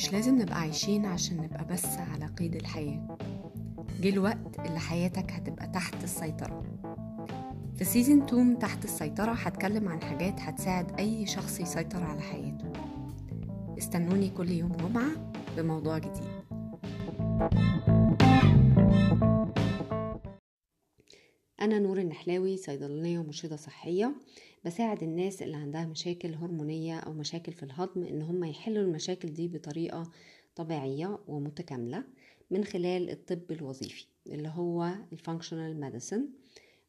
مش لازم نبقى عايشين عشان نبقى بس على قيد الحياة. جه الوقت اللي حياتك هتبقى تحت السيطرة. في سيزن 2 تحت السيطرة هتكلم عن حاجات هتساعد أي شخص يسيطر على حياته. استنوني كل يوم جمعة بموضوع جديد. أنا نور النحلاوي صيدلانية ومرشدة صحية. بساعد الناس اللي عندها مشاكل هرمونية أو مشاكل في الهضم إن هم يحلوا المشاكل دي بطريقة طبيعية ومتكاملة من خلال الطب الوظيفي اللي هو ال functional medicine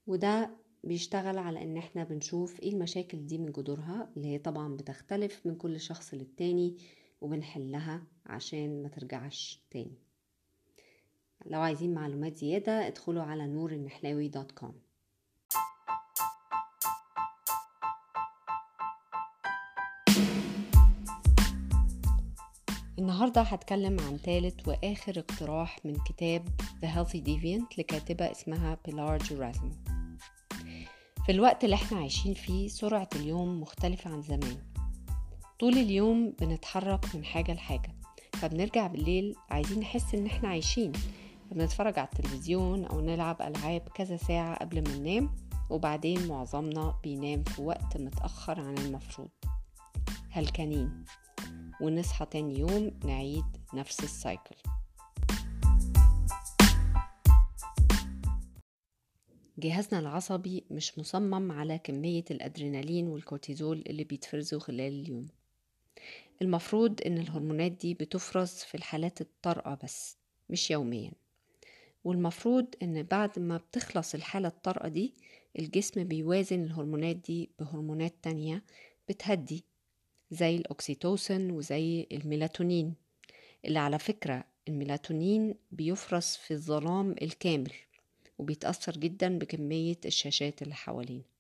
وده بيشتغل على إن إحنا بنشوف إيه المشاكل دي من جذورها اللي هي طبعا بتختلف من كل شخص للتاني وبنحلها عشان ما ترجعش تاني. لو عايزين معلومات زيادة ادخلوا على نور النحلاوي dot com. النهاردة هتكلم عن ثالث وآخر اقتراح من كتاب The Healthy Deviant لكاتبة اسمها بيلار جيرازمو في الوقت اللي إحنا عايشين فيه سرعة اليوم مختلفة عن زمان. طول اليوم بنتحرك من حاجة لحاجة فبنرجع بالليل عايزين نحس إن إحنا عايشين. فبنتفرج على التلفزيون أو نلعب ألعاب كذا ساعة قبل ما ننام وبعدين معظمنا بينام في وقت متأخر عن المفروض. هلكانين. ونصحى تاني يوم نعيد نفس السايكل جهازنا العصبي مش مصمم على كمية الأدرينالين والكورتيزول اللي بيتفرزوا خلال اليوم. المفروض إن الهرمونات دي بتفرز في الحالات الطارئة بس مش يوميا. والمفروض إن بعد ما بتخلص الحالة الطارئة دي الجسم بيوازن الهرمونات دي بهرمونات تانية بتهدي زي الأكسيتوسن وزي الميلاتونين. اللي على فكرة الميلاتونين بيفرز في الظلام الكامل وبيتأثر جدا بكمية الشاشات اللي حوالينا.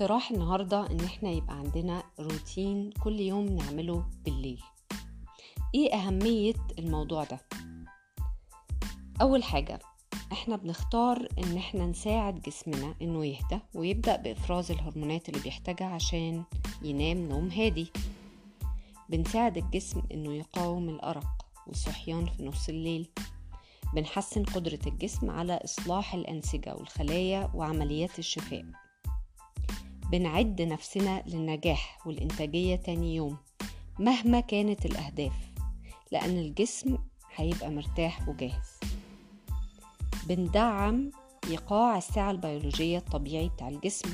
اقتراح النهاردة إن إحنا يبقى عندنا روتين كل يوم نعمله بالليل. إيه أهمية الموضوع ده؟ أول حاجة إحنا بنختار إن إحنا نساعد جسمنا إنه يهدى ويبدأ بإفراز الهرمونات اللي بيحتاجها عشان ينام نوم هادي. بنساعد الجسم إنه يقاوم الأرق والصحيان في نص الليل. بنحسن قدرة الجسم على إصلاح الأنسجة والخلايا وعمليات الشفاء. بنعد نفسنا للنجاح والإنتاجية تاني يوم مهما كانت الأهداف لأن الجسم هيبقى مرتاح وجاهز. بندعم إيقاع الساعة البيولوجية الطبيعي بتاع الجسم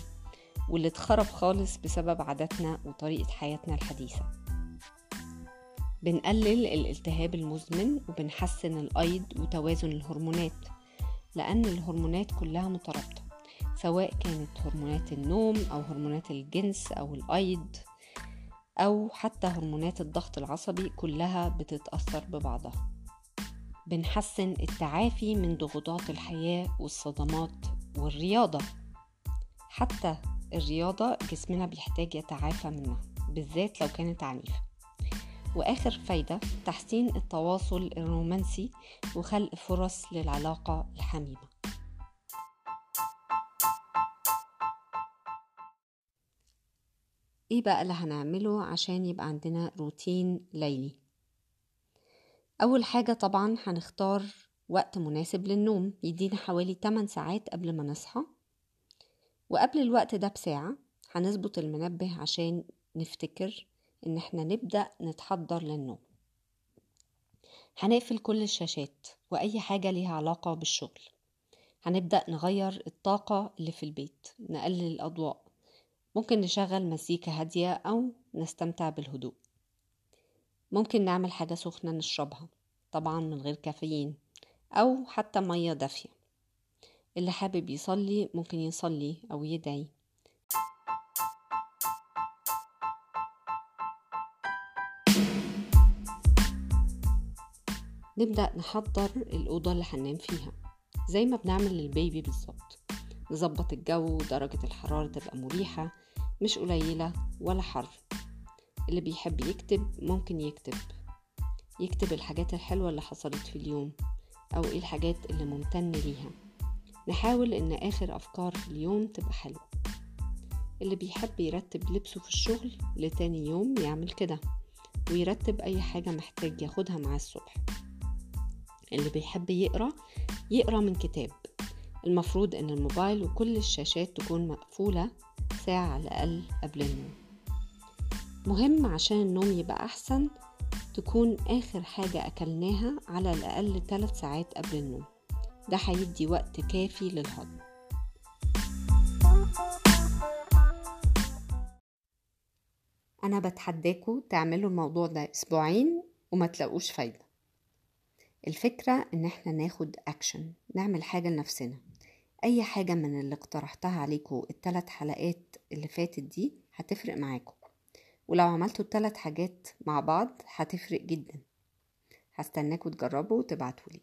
واللي اتخرب خالص بسبب عاداتنا وطريقة حياتنا الحديثة. بنقلل الالتهاب المزمن وبنحسن الأيض وتوازن الهرمونات لأن الهرمونات كلها مترابطة. سواء كانت هرمونات النوم أو هرمونات الجنس أو الأيض أو حتى هرمونات الضغط العصبي كلها بتتأثر ببعضها. بنحسن التعافي من ضغوطات الحياة والصدمات والرياضة. حتى الرياضة جسمنا بيحتاج يتعافى منها بالذات لو كانت عنيفة. وآخر فايدة تحسين التواصل الرومانسي وخلق فرص للعلاقة الحميمة. إيه بقى اللي هنعمله عشان يبقى عندنا روتين ليلي؟ أول حاجة طبعا هنختار وقت مناسب للنوم يدينا حوالي 8 ساعات قبل ما نصحى. وقبل الوقت ده بساعة هنظبط المنبه عشان نفتكر إن إحنا نبدأ نتحضر للنوم. هنقفل كل الشاشات وأي حاجة ليها علاقة بالشغل. هنبدأ نغير الطاقة اللي في البيت نقلل الأضواء ممكن نشغل مزيكا هادية أو نستمتع بالهدوء. ممكن نعمل حاجة سخنة نشربها طبعا من غير كافيين أو حتى مية دافية. اللي حابب يصلي ممكن يصلي أو يدعي. نبدأ نحضر الأوضة اللي هننام فيها زي ما بنعمل للبيبي بالظبط. نظبط الجو ودرجة الحرارة تبقى مريحة مش قليلة ولا حر اللي بيحب يكتب ممكن يكتب. يكتب الحاجات الحلوة اللي حصلت في اليوم أو إيه الحاجات اللي ممتن ليها. نحاول إن آخر أفكار في اليوم تبقى حلوة. اللي بيحب يرتب لبسه في الشغل لتاني يوم يعمل كده ويرتب أي حاجة محتاج ياخدها معاه الصبح. اللي بيحب يقرأ يقرأ من كتاب. المفروض إن الموبايل وكل الشاشات تكون مقفولة ساعة على الأقل قبل النوم. مهم عشان النوم يبقى أحسن تكون آخر حاجة أكلناها على الأقل 3 ساعات قبل النوم. ده هيدي وقت كافي للهضم أنا بتحداكوا تعملوا الموضوع ده أسبوعين وما تلاقوش فايدة. الفكرة إن إحنا ناخد أكشن نعمل حاجة لنفسنا. أي حاجة من اللي اقترحتها عليكم التلات حلقات اللي فاتت دي هتفرق معاكم ولو عملتوا التلات حاجات مع بعض هتفرق جدا. هستناكوا تجربوا وتبعتولي.